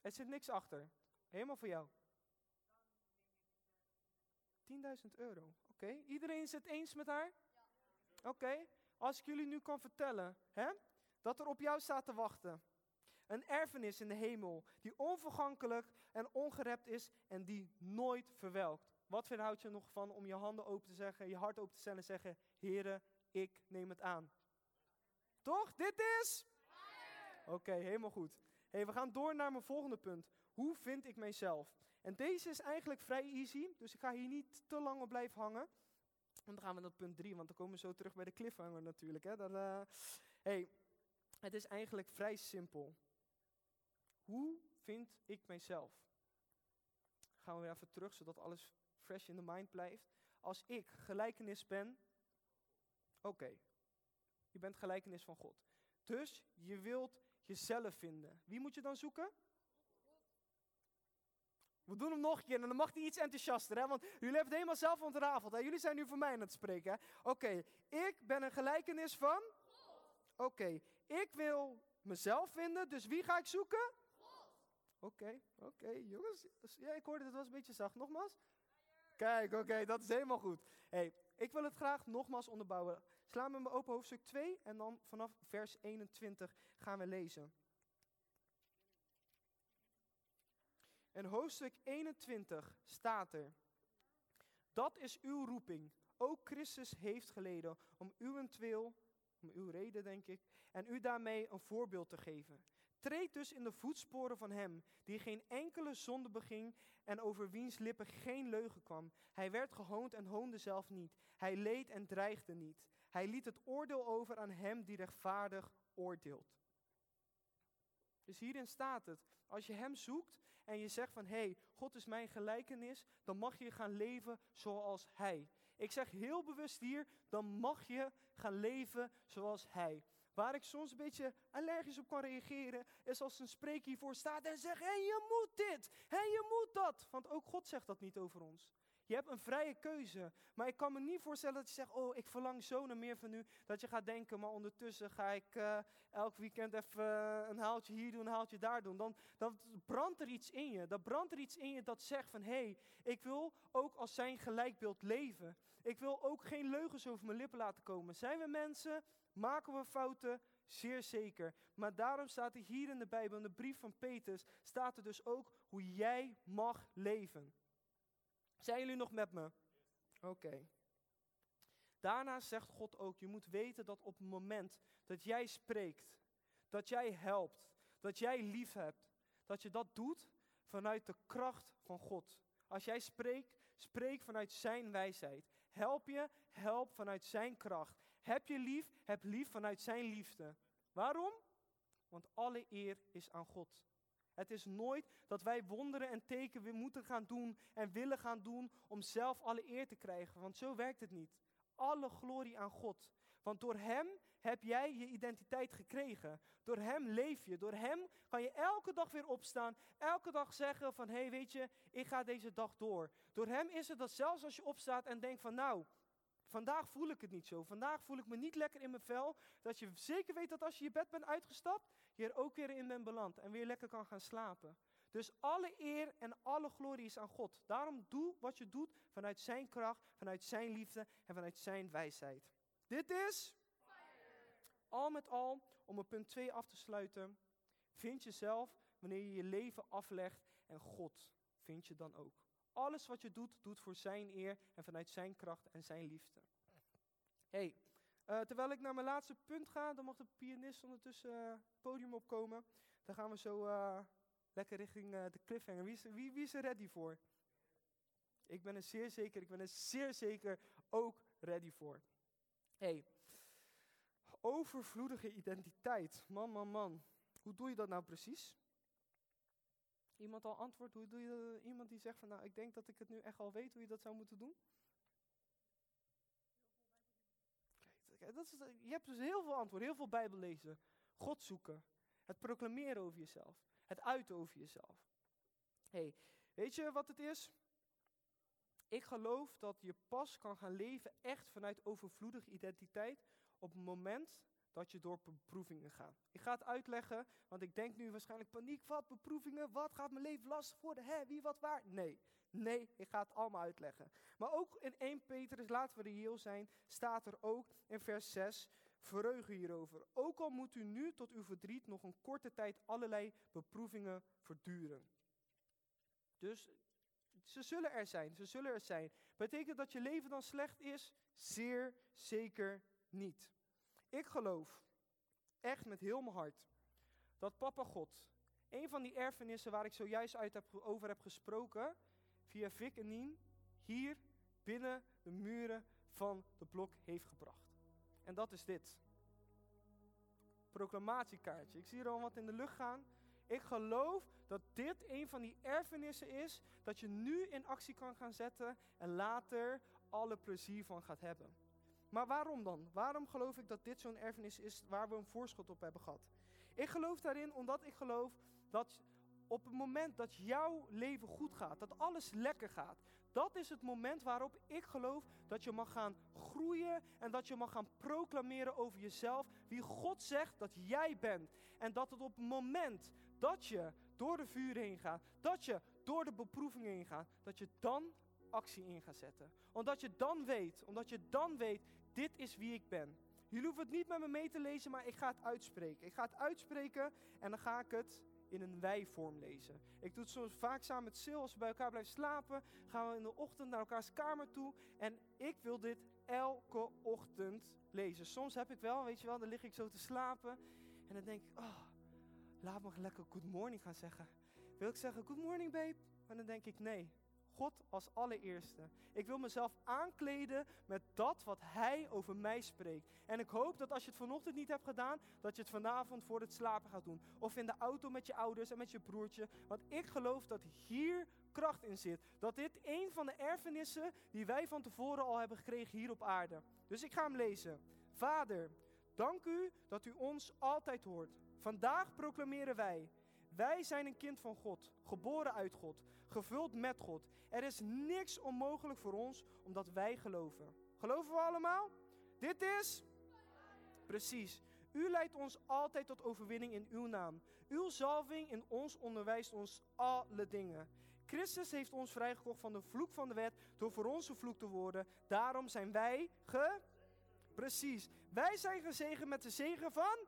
Er zit niks achter. Helemaal voor jou. 10.000 euro. Oké, iedereen is het eens met haar? Ja. Oké, als ik jullie nu kan vertellen hè, dat er op jou staat te wachten. Een erfenis in de hemel die onvergankelijk en ongerept is en die nooit verwelkt. Wat verhoud je nog van om je handen open te zeggen, je hart open te stellen en zeggen, Heere, ik neem het aan. Toch? Dit is? Oké, helemaal goed. Hey, we gaan door naar mijn volgende punt. Hoe vind ik mijzelf? En deze is eigenlijk vrij easy, dus ik ga hier niet te lang op blijven hangen. En dan gaan we naar punt 3, want dan komen we zo terug bij de cliffhanger natuurlijk. Hè. Dat, uh, hey, het is eigenlijk vrij simpel. Hoe vind ik mijzelf? Gaan we weer even terug, zodat alles fresh in the mind blijft. Als ik gelijkenis ben, oké, je bent gelijkenis van God. Dus je wilt jezelf vinden. Wie moet je dan zoeken? We doen hem nog een keer en dan mag hij iets enthousiaster, hè? want jullie hebben het helemaal zelf ontrafeld. Hè? Jullie zijn nu voor mij aan het spreken. Oké, ik ben een gelijkenis van? Oké, ik wil mezelf vinden, dus wie ga ik zoeken? Oké, oké, jongens. Ja, ik hoorde het was een beetje zacht. Nogmaals? Kijk, oké, dat is helemaal goed. hey, ik wil het graag nogmaals onderbouwen. Sla met me open hoofdstuk 2 en dan vanaf vers 21 gaan we lezen. In hoofdstuk 21 staat er: Dat is uw roeping. Ook Christus heeft geleden om uwentwil, om uw reden denk ik, en u daarmee een voorbeeld te geven. Treed dus in de voetsporen van hem, die geen enkele zonde beging en over wiens lippen geen leugen kwam. Hij werd gehoond en hoonde zelf niet. Hij leed en dreigde niet. Hij liet het oordeel over aan hem die rechtvaardig oordeelt. Dus hierin staat het, als je hem zoekt en je zegt van hé, hey, God is mijn gelijkenis, dan mag je gaan leven zoals hij. Ik zeg heel bewust hier, dan mag je gaan leven zoals hij. Waar ik soms een beetje allergisch op kan reageren, is als een spreker hiervoor staat en zegt: hey, je moet dit, hey, je moet dat. Want ook God zegt dat niet over ons. Je hebt een vrije keuze. Maar ik kan me niet voorstellen dat je zegt: Oh, ik verlang zo naar meer van u. Dat je gaat denken: Maar ondertussen ga ik uh, elk weekend even een haaltje hier doen, een haaltje daar doen. Dan, dan brandt er iets in je. Dan brandt er iets in je dat zegt: van, Hé, hey, ik wil ook als zijn gelijkbeeld leven. Ik wil ook geen leugens over mijn lippen laten komen. Zijn we mensen Maken we fouten? Zeer zeker. Maar daarom staat er hier in de Bijbel, in de brief van Petrus, staat er dus ook hoe jij mag leven. Zijn jullie nog met me? Oké. Daarna zegt God ook, je moet weten dat op het moment dat jij spreekt, dat jij helpt, dat jij lief hebt, dat je dat doet vanuit de kracht van God. Als jij spreekt, spreek vanuit zijn wijsheid. Help je, help vanuit zijn kracht. Heb je lief, heb lief vanuit zijn liefde. Waarom? Want alle eer is aan God. Het is nooit dat wij wonderen en tekenen moeten gaan doen en willen gaan doen om zelf alle eer te krijgen. Want zo werkt het niet. Alle glorie aan God. Want door Hem heb jij je identiteit gekregen. Door Hem leef je. Door Hem kan je elke dag weer opstaan. Elke dag zeggen van, hé hey, weet je, ik ga deze dag door. Door Hem is het dat zelfs als je opstaat en denkt van, nou, Vandaag voel ik het niet zo. Vandaag voel ik me niet lekker in mijn vel. Dat je zeker weet dat als je je bed bent uitgestapt, je er ook weer in bent beland en weer lekker kan gaan slapen. Dus alle eer en alle glorie is aan God. Daarom doe wat je doet vanuit zijn kracht, vanuit zijn liefde en vanuit zijn wijsheid. Dit is al met al, om op punt 2 af te sluiten, vind jezelf wanneer je je leven aflegt en God vind je dan ook. alles wat je doet, doet voor zijn eer en vanuit zijn kracht en zijn liefde. hey, eh, terwijl ik naar mijn laatste punt ga, dan mag de pianist ondertussen het podium opkomen. Dan gaan we zo uh, lekker richting de cliffhanger. Wie is, wie, wie is er ready voor? Ik ben er zeer zeker, ik ben er zeer zeker ook ready voor. hey, overvloedige identiteit. Man, man, man. Hoe doe je dat nou precies? Iemand al antwoord? Hoe doe je Iemand die zegt van nou, ik denk dat ik het nu echt al weet hoe je dat zou moeten doen? Kijk, dat is, je hebt dus heel veel antwoorden, heel veel Bijbel lezen. God zoeken. Het proclameren over jezelf. Het uiten over jezelf. hey, weet je wat het is? Ik geloof dat je pas kan gaan leven echt vanuit overvloedige identiteit op het moment dat je door beproevingen gaat. Ik ga het uitleggen, want ik denk nu waarschijnlijk paniek, wat beproevingen, wat gaat mijn leven lastig worden, hè, wie wat waar? Nee, nee, ik ga het allemaal uitleggen. Maar ook in 1 Petrus, laten we reëel zijn, staat er ook in vers 6, verheugen hierover. Ook al moet u nu tot uw verdriet nog een korte tijd allerlei beproevingen verduren. Dus ze zullen er zijn, ze zullen er zijn. Betekent dat je leven dan slecht is? Zeer zeker niet. Ik geloof, echt met heel mijn hart, dat Papa God, een van die erfenissen waar ik zojuist uit over heb gesproken, via Vic en Nien, hier binnen de muren van de blok heeft gebracht. En dat is dit. Proclamatiekaartje. Ik zie er al wat in de lucht gaan. Ik geloof dat dit een van die erfenissen is dat je nu in actie kan gaan zetten en later alle plezier van gaat hebben. Maar waarom dan? Waarom geloof ik dat dit zo'n erfenis is waar we een voorschot op hebben gehad? Ik geloof daarin omdat ik geloof dat op het moment dat jouw leven goed gaat, dat alles lekker gaat, dat is het moment waarop ik geloof dat je mag gaan groeien en dat je mag gaan proclameren over jezelf wie God zegt dat jij bent. En dat het op het moment dat je door de vuur heen gaat, dat je door de beproevingen heen gaat, dat je dan actie in gaat zetten. Omdat je dan weet, omdat je dan weet, dit is wie ik ben. Jullie hoeven het niet met me mee te lezen, maar ik ga het uitspreken. Ik ga het uitspreken en dan ga ik het in een wij-vorm lezen. Ik doe het soms vaak samen met Sil. Als we bij elkaar blijven slapen, gaan we in de ochtend naar elkaars kamer toe. En ik wil dit elke ochtend lezen. Soms heb ik wel, weet je wel, dan lig ik zo te slapen. En dan denk ik, oh, laat me lekker good morning gaan zeggen. Wil ik zeggen, good morning babe? Maar dan denk ik, nee, God als allereerste. Ik wil mezelf aankleden met dat wat Hij over mij spreekt. En ik hoop dat als je het vanochtend niet hebt gedaan, dat je het vanavond voor het slapen gaat doen. Of in de auto met je ouders en met je broertje. Want ik geloof dat hier kracht in zit. Dat dit een van de erfenissen die wij van tevoren al hebben gekregen hier op aarde. Dus ik ga hem lezen. Vader, dank u dat u ons altijd hoort. Vandaag proclameren wij. Wij zijn een kind van God, geboren uit God, gevuld met God. Er is niks onmogelijk voor ons omdat wij geloven. Geloven we allemaal? Dit is? Precies. U leidt ons altijd tot overwinning in uw naam. Uw zalving in ons onderwijst ons alle dingen. Christus heeft ons vrijgekocht van de vloek van de wet door voor ons vloek te worden. Daarom zijn wij ge... Precies. Wij zijn gezegend met de zegen van...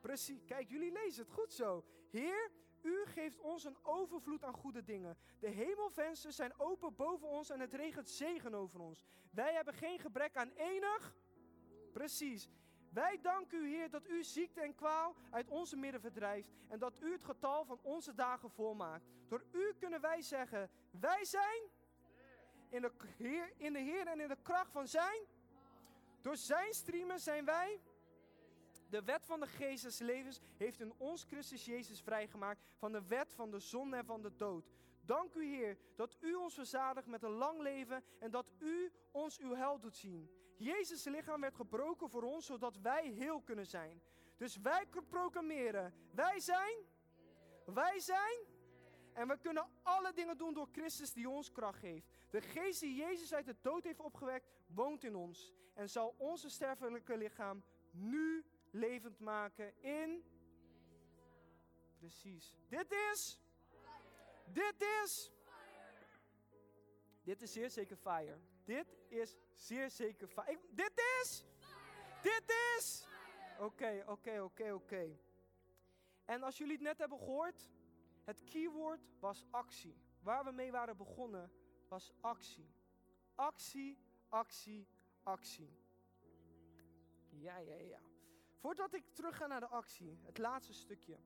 Precies. Kijk, jullie lezen het goed zo. Heer, u geeft ons een overvloed aan goede dingen. De hemelvensters zijn open boven ons en het regent zegen over ons. Wij hebben geen gebrek aan enig. Precies. Wij danken u, Heer, dat u ziekte en kwaal uit onze midden verdrijft en dat u het getal van onze dagen volmaakt. Door u kunnen wij zeggen: Wij zijn in de Heer, in de Heer en in de kracht van Zijn. Door Zijn streamen zijn wij. De wet van de geest levens heeft in ons Christus Jezus vrijgemaakt van de wet van de zonde en van de dood. Dank u Heer dat u ons verzadigt met een lang leven en dat u ons uw hel doet zien. Jezus' lichaam werd gebroken voor ons zodat wij heel kunnen zijn. Dus wij proclameren, wij zijn, wij zijn en we kunnen alle dingen doen door Christus die ons kracht geeft. De geest die Jezus uit de dood heeft opgewekt, woont in ons en zal onze sterfelijke lichaam nu levend maken in. Precies. Dit is. Dit is. Dit is zeer zeker fire. Dit is zeer zeker fire. dit is. Dit is. Oké, oké, oké, oké. En als jullie het net hebben gehoord, het keyword was actie. waar we mee waren begonnen, was actie. Actie, actie, actie. Ja, ja, ja. Voordat ik terug ga naar de actie, het laatste stukje.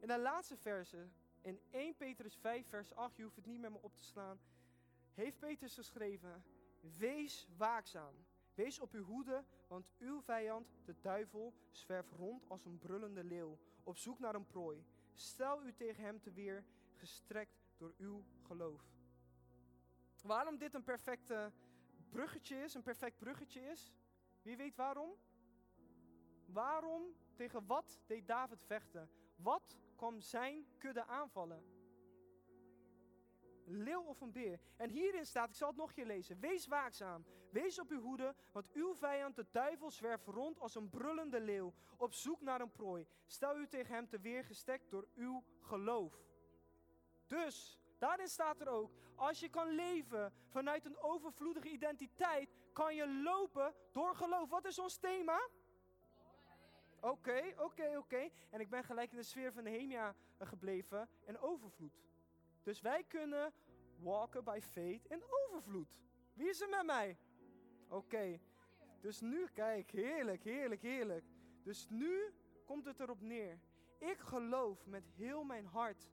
In de laatste verse, in 1 Petrus 5, vers 8, je hoeft het niet met me op te slaan, heeft Petrus geschreven, wees waakzaam. Wees op uw hoede, want uw vijand, de duivel, zwerft rond als een brullende leeuw, op zoek naar een prooi. Stel u tegen hem te weer, gestrekt door uw geloof. Waarom dit een perfecte bruggetje is, een perfect bruggetje is? Wie weet waarom? Waarom, tegen wat deed David vechten? Wat kwam zijn kudde aanvallen? Leeuw of een beer? En hierin staat, ik zal het nog een keer lezen. Wees waakzaam, wees op uw hoede, want uw vijand, de duivel, zwerft rond als een brullende leeuw, op zoek naar een prooi. Stel u tegen hem te gestekt door uw geloof. Dus, daarin staat er ook, als je kan leven vanuit een overvloedige identiteit, kan je lopen door geloof. Wat is ons thema? Oké, oké, oké. En ik ben gelijk in de sfeer van Nehemia eh, gebleven en overvloed. Dus wij kunnen walken by faith in overvloed. Wie is er met mij? Oké. Dus nu, kijk, heerlijk, heerlijk, heerlijk. Dus nu komt het erop neer. Ik geloof met heel mijn hart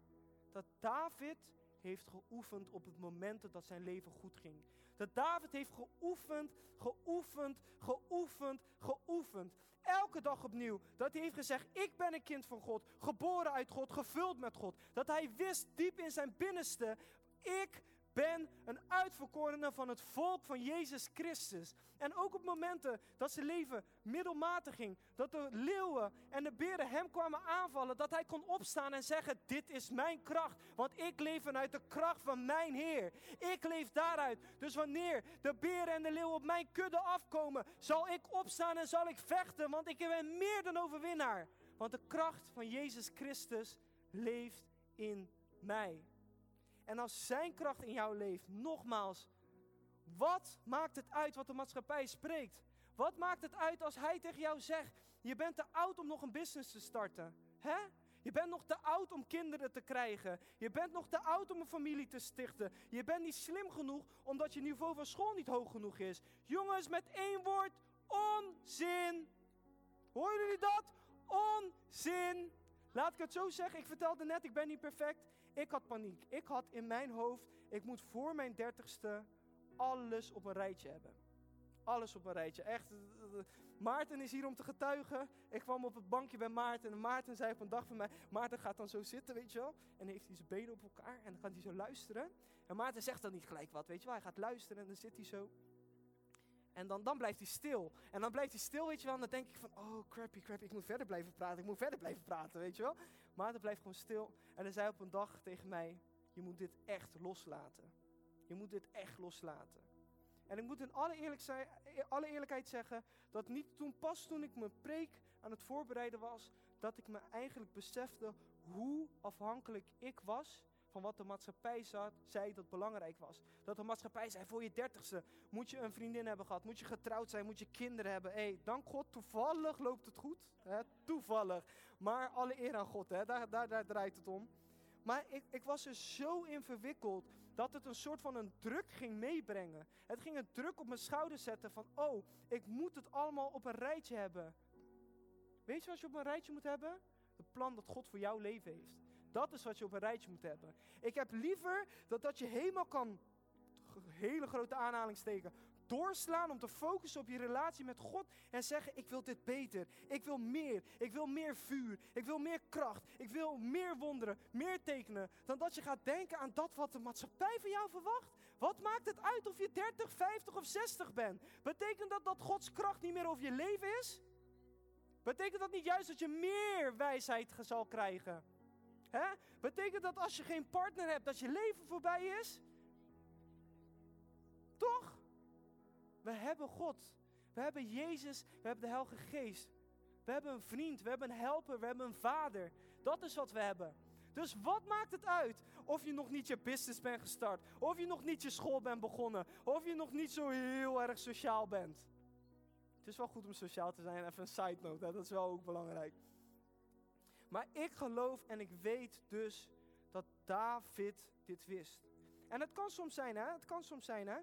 dat David heeft geoefend op het moment dat zijn leven goed ging. Dat David heeft geoefend, geoefend, geoefend, geoefend. Elke dag opnieuw. Dat hij heeft gezegd, ik ben een kind van God, geboren uit God, gevuld met God. Dat hij wist diep in zijn binnenste, ik ben een uitverkorene van het volk van Jezus Christus. En ook op momenten dat zijn leven middelmatig ging, dat de leeuwen en de beren hem kwamen aanvallen, dat hij kon opstaan en zeggen: Dit is mijn kracht, want ik leef vanuit de kracht van mijn Heer. Ik leef daaruit. Dus wanneer de beren en de leeuwen op mijn kudde afkomen, zal ik opstaan en zal ik vechten, want ik ben meer dan overwinnaar. Want de kracht van Jezus Christus leeft in mij. En als zijn kracht in jou leeft, nogmaals, wat maakt het uit wat de maatschappij spreekt? Wat maakt het uit als hij tegen jou zegt, je bent te oud om nog een business te starten? Hè? Je bent nog te oud om kinderen te krijgen. Je bent nog te oud om een familie te stichten. Je bent niet slim genoeg omdat je niveau van school niet hoog genoeg is. Jongens, met één woord, onzin. Horen jullie dat? Onzin. Laat ik het zo zeggen, ik vertelde net, ik ben niet perfect. Ik had paniek. Ik had in mijn hoofd, ik moet voor mijn dertigste alles op een rijtje hebben. Alles op een rijtje. Echt. Maarten is hier om te getuigen. Ik kwam op het bankje bij Maarten. En Maarten zei op een dag van mij. Maarten gaat dan zo zitten, weet je wel. En heeft hij zijn benen op elkaar. En dan gaat hij zo luisteren. En Maarten zegt dan niet gelijk wat, weet je wel. Hij gaat luisteren en dan zit hij zo. En dan, dan blijft hij stil. En dan blijft hij stil, weet je wel. En dan denk ik van, oh crappy, crappy, ik moet verder blijven praten. Ik moet verder blijven praten, weet je wel. Maar dan blijft gewoon stil. En hij zei op een dag tegen mij, je moet dit echt loslaten. Je moet dit echt loslaten. En ik moet in alle, alle eerlijkheid zeggen, dat niet toen pas toen ik mijn preek aan het voorbereiden was, dat ik me eigenlijk besefte hoe afhankelijk ik was van wat de maatschappij zei dat belangrijk was. Dat de maatschappij zei, voor je dertigste moet je een vriendin hebben gehad, moet je getrouwd zijn, moet je kinderen hebben. Hé, hey, dank God, toevallig loopt het goed. Hè? Toevallig. Maar alle eer aan God, hè? Daar, daar, daar draait het om. Maar ik, ik was er zo in verwikkeld dat het een soort van een druk ging meebrengen. Het ging een druk op mijn schouder zetten van, oh, ik moet het allemaal op een rijtje hebben. Weet je wat je op een rijtje moet hebben? Het plan dat God voor jouw leven heeft. Dat is wat je op een rijtje moet hebben. Ik heb liever dat dat je helemaal kan, hele grote aanhalingstekens, doorslaan om te focussen op je relatie met God en zeggen: Ik wil dit beter. Ik wil meer. Ik wil meer vuur. Ik wil meer kracht. Ik wil meer wonderen, meer tekenen. Dan dat je gaat denken aan dat wat de maatschappij van jou verwacht. Wat maakt het uit of je 30, 50 of 60 bent? Betekent dat dat Gods kracht niet meer over je leven is? Betekent dat niet juist dat je meer wijsheid zal krijgen? Hè? Betekent dat als je geen partner hebt, dat je leven voorbij is? Toch? We hebben God. We hebben Jezus. We hebben de Heilige Geest. We hebben een vriend. We hebben een helper. We hebben een vader. Dat is wat we hebben. Dus wat maakt het uit of je nog niet je business bent gestart? Of je nog niet je school bent begonnen? Of je nog niet zo heel erg sociaal bent? Het is wel goed om sociaal te zijn. Even een side note. Hè? Dat is wel ook belangrijk. Maar ik geloof en ik weet dus dat David dit wist. En het kan soms zijn, hè? Het kan soms zijn, hè?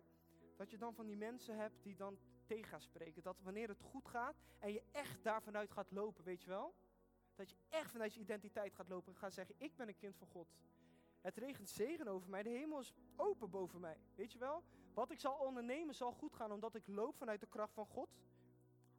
Dat je dan van die mensen hebt die dan tegen spreken. Dat wanneer het goed gaat en je echt daarvan uit gaat lopen, weet je wel? Dat je echt vanuit je identiteit gaat lopen en gaat zeggen, ik ben een kind van God. Het regent zegen over mij, de hemel is open boven mij. Weet je wel? Wat ik zal ondernemen zal goed gaan omdat ik loop vanuit de kracht van God.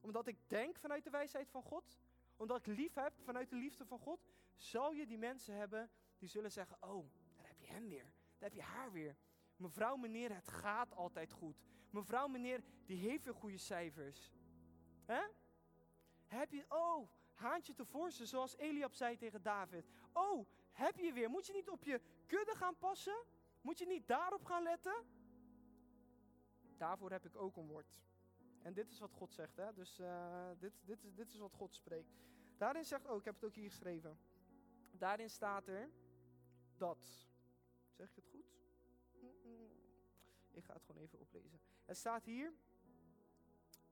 Omdat ik denk vanuit de wijsheid van God. Omdat ik lief heb vanuit de liefde van God. Zal je die mensen hebben die zullen zeggen, oh, daar heb je hem weer. Daar heb je haar weer. Mevrouw, meneer, het gaat altijd goed. Mevrouw, meneer, die heeft weer goede cijfers. Hè? Heb je, oh, haantje tevoorschijn, zoals Eliab zei tegen David. Oh, heb je weer. Moet je niet op je kudde gaan passen? Moet je niet daarop gaan letten? Daarvoor heb ik ook een woord. En dit is wat God zegt, hè? Dus uh, dit, dit, is, dit is wat God spreekt. Daarin zegt, oh, ik heb het ook hier geschreven. Daarin staat er dat. Zeg ik het goed? Ik ga het gewoon even oplezen. Er staat hier.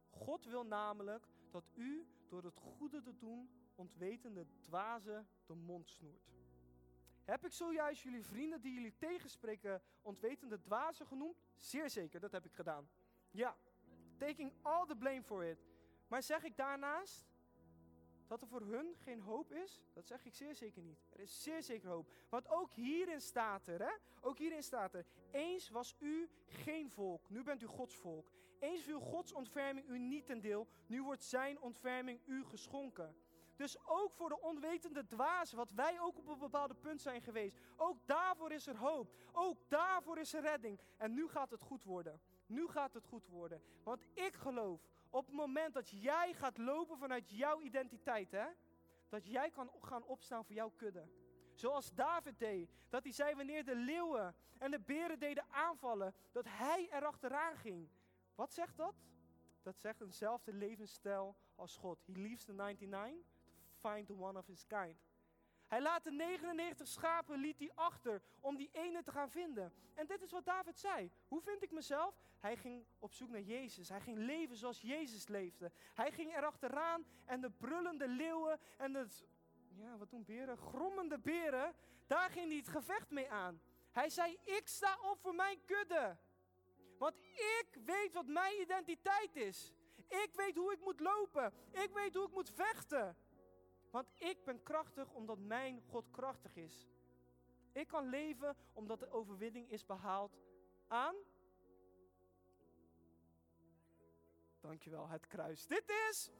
God wil namelijk dat u door het goede te doen ontwetende dwazen de mond snoert. Heb ik zojuist jullie vrienden die jullie tegenspreken ontwetende dwazen genoemd? Zeer zeker, dat heb ik gedaan. Ja, taking all the blame for it. Maar zeg ik daarnaast dat er voor hun geen hoop is? Dat zeg ik zeer zeker niet. Er is zeer zeker hoop. Want ook hierin staat er, hè? Ook hierin staat er. Eens was u geen volk, nu bent u Gods volk. Eens viel Gods ontferming u niet ten deel, nu wordt zijn ontferming u geschonken. Dus ook voor de onwetende dwazen, wat wij ook op een bepaalde punt zijn geweest. Ook daarvoor is er hoop. Ook daarvoor is er redding. En nu gaat het goed worden. Nu gaat het goed worden. Want ik geloof, op het moment dat jij gaat lopen vanuit jouw identiteit, hè, dat jij kan gaan opstaan voor jouw kudde. Zoals David deed. Dat hij zei wanneer de leeuwen en de beren deden aanvallen, dat hij erachteraan ging. Wat zegt dat? Dat zegt eenzelfde levensstijl als God. He leaves the 99 to find the one of his kind. Hij laat de 99 schapen liet hij achter om die ene te gaan vinden. En dit is wat David zei. Hoe vind ik mezelf? Hij ging op zoek naar Jezus. Hij ging leven zoals Jezus leefde. Hij ging erachteraan en de brullende leeuwen en de, ja, wat doen beren? Grommende beren, daar ging hij het gevecht mee aan. Hij zei, ik sta op voor mijn kudde. Want ik weet wat mijn identiteit is. Ik weet hoe ik moet lopen. Ik weet hoe ik moet vechten. Want ik ben krachtig omdat mijn God krachtig is. Ik kan leven omdat de overwinning is behaald aan. Dankjewel, het kruis. Dit is.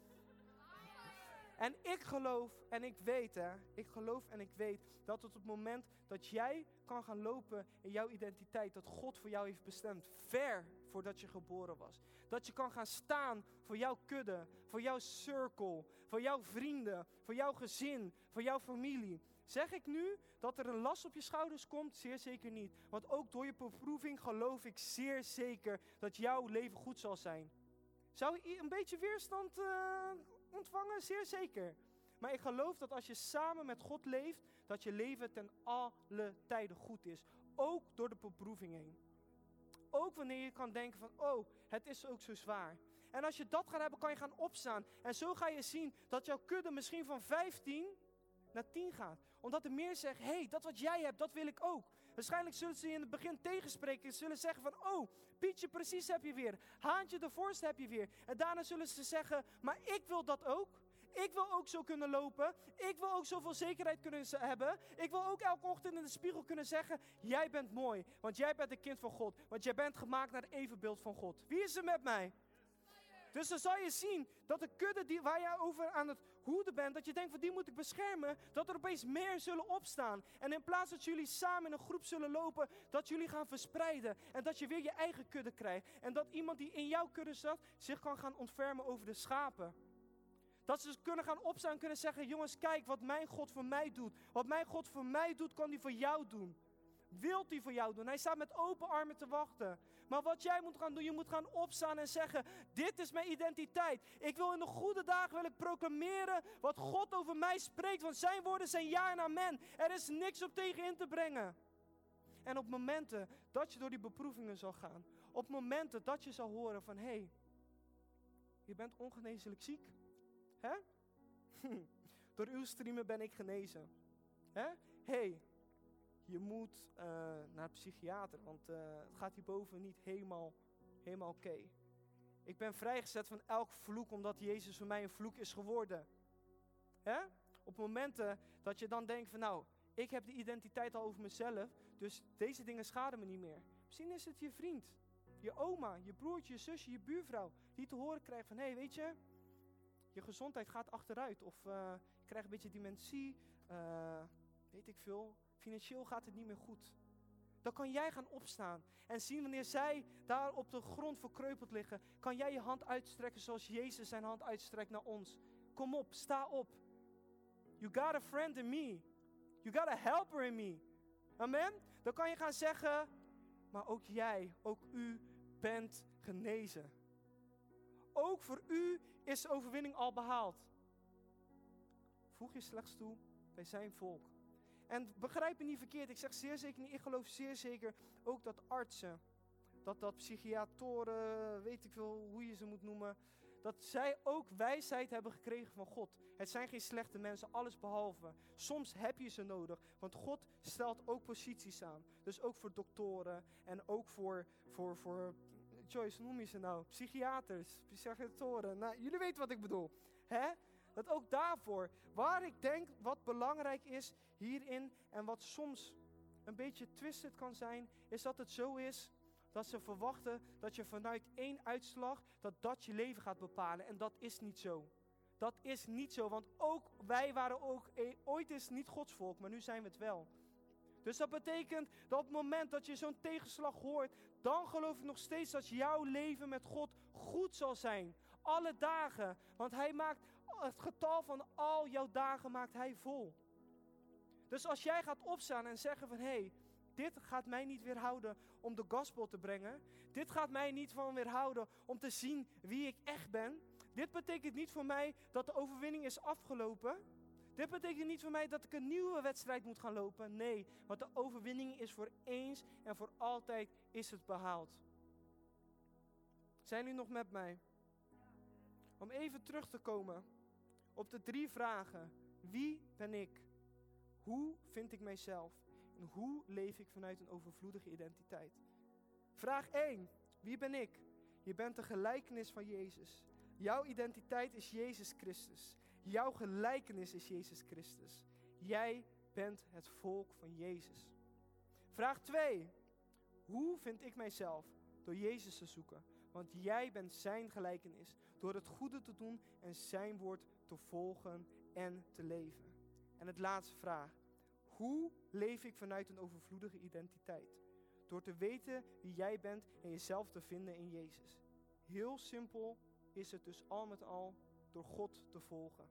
En ik geloof en ik weet, hè, ik geloof en ik weet dat op het moment dat jij kan gaan lopen in jouw identiteit, dat God voor jou heeft bestemd, ver voordat je geboren was. Dat je kan gaan staan voor jouw kudde, voor jouw circle, voor jouw vrienden, voor jouw gezin, voor jouw familie. Zeg ik nu dat er een last op je schouders komt? Zeer zeker niet. Want ook door je beproeving geloof ik zeer zeker dat jouw leven goed zal zijn. Zou een beetje weerstand uh, ontvangen? Zeer zeker. Maar ik geloof dat als je samen met God leeft, dat je leven ten alle tijden goed is. Ook door de beproeving heen. Ook wanneer je kan denken van, oh, het is ook zo zwaar. En als je dat gaat hebben, kan je gaan opstaan. En zo ga je zien dat jouw kudde misschien van 15 naar 10 gaat. Omdat er meer zeggen, hé, hey, dat wat jij hebt, dat wil ik ook. Waarschijnlijk zullen ze in het begin tegenspreken. Ze zullen zeggen van, oh, Pietje, precies heb je weer. Haantje, de voorste heb je weer. En daarna zullen ze zeggen, maar ik wil dat ook. Ik wil ook zo kunnen lopen. Ik wil ook zoveel zekerheid kunnen hebben. Ik wil ook elke ochtend in de spiegel kunnen zeggen: Jij bent mooi, want jij bent een kind van God. Want jij bent gemaakt naar het evenbeeld van God. Wie is er met mij? Dus dan zal je zien dat de kudde die, waar jij over aan het dat je denkt van die moet ik beschermen, dat er opeens meer zullen opstaan. En in plaats dat jullie samen in een groep zullen lopen, dat jullie gaan verspreiden. En dat je weer je eigen kudde krijgt. En dat iemand die in jouw kudde zat, zich kan gaan ontfermen over de schapen. Dat ze kunnen gaan opstaan en kunnen zeggen: Jongens, kijk wat mijn God voor mij doet. Wat mijn God voor mij doet, kan hij voor jou doen. Wilt hij voor jou doen? Hij staat met open armen te wachten. Maar wat jij moet gaan doen, je moet gaan opstaan en zeggen: Dit is mijn identiteit. Ik wil in de goede dagen wil ik proclameren wat God over mij spreekt. Want zijn woorden zijn ja en amen. Er is niks op tegen in te brengen. En op momenten dat je door die beproevingen zal gaan, op momenten dat je zal horen van hé, hey, je bent ongeneeslijk ziek. Hè? Door uw streamen ben ik genezen. Hè? hey, je moet uh, naar een psychiater, want uh, het gaat hierboven niet helemaal, helemaal oké. Ik ben vrijgezet van elk vloek, omdat Jezus voor mij een vloek is geworden. Hè? Op momenten dat je dan denkt van nou, ik heb de identiteit al over mezelf, dus deze dingen schaden me niet meer. Misschien is het je vriend, je oma, je broertje, je zusje, je buurvrouw, die te horen krijgt van hé, hey, weet je, je gezondheid gaat achteruit of uh, je krijgt een beetje dementie, weet ik veel, financieel gaat het niet meer goed. Dan kan jij gaan opstaan en zien wanneer zij daar op de grond verkreupeld liggen, kan jij je hand uitstrekken zoals Jezus zijn hand uitstrekt naar ons. Kom op, sta op. You got a friend in me. You got a helper in me. Amen? Dan kan je gaan zeggen, maar ook jij, ook u bent genezen. Ook voor u is overwinning al behaald. Voeg je slechts toe bij zijn volk. En begrijp me niet verkeerd, ik zeg zeer zeker niet, ik geloof zeer zeker ook dat artsen, dat dat psychiatoren, weet ik veel hoe je ze moet noemen, dat zij ook wijsheid hebben gekregen van God. Het zijn geen slechte mensen, alles behalve. Soms heb je ze nodig, want God stelt ook posities aan. Dus ook voor doktoren en ook voor, voor, voor Joyce, noem je ze nou? Psychiaters, psychiatoren. Nou, jullie weten wat ik bedoel. Hè? Dat ook daarvoor, waar ik denk wat belangrijk is hierin en wat soms een beetje twisted kan zijn, is dat het zo is dat ze verwachten dat je vanuit één uitslag, dat dat je leven gaat bepalen. En dat is niet zo. Dat is niet zo, want ook wij waren ook e- ooit eens niet Gods volk, maar nu zijn we het wel. Dus dat betekent dat op het moment dat je zo'n tegenslag hoort, dan geloof ik nog steeds dat jouw leven met God goed zal zijn. Alle dagen. Want Hij maakt het getal van al jouw dagen maakt Hij vol. Dus als jij gaat opstaan en zeggen van hé, hey, dit gaat mij niet weerhouden om de gospel te brengen. Dit gaat mij niet van weerhouden om te zien wie ik echt ben. Dit betekent niet voor mij dat de overwinning is afgelopen. Dit betekent niet voor mij dat ik een nieuwe wedstrijd moet gaan lopen. Nee, want de overwinning is voor eens en voor altijd is het behaald. Zijn jullie nog met mij? Om even terug te komen op de drie vragen. Wie ben ik? Hoe vind ik mijzelf? En hoe leef ik vanuit een overvloedige identiteit? Vraag 1. Wie ben ik? Je bent de gelijkenis van Jezus. Jouw identiteit is Jezus Christus. Jouw gelijkenis is Jezus Christus. Jij bent het volk van Jezus. Vraag 2. Hoe vind ik mijzelf? Door Jezus te zoeken. Want jij bent zijn gelijkenis. Door het goede te doen en zijn woord te volgen en te leven. En het laatste vraag. Hoe leef ik vanuit een overvloedige identiteit? Door te weten wie jij bent en jezelf te vinden in Jezus. Heel simpel is het dus al met al door God te volgen.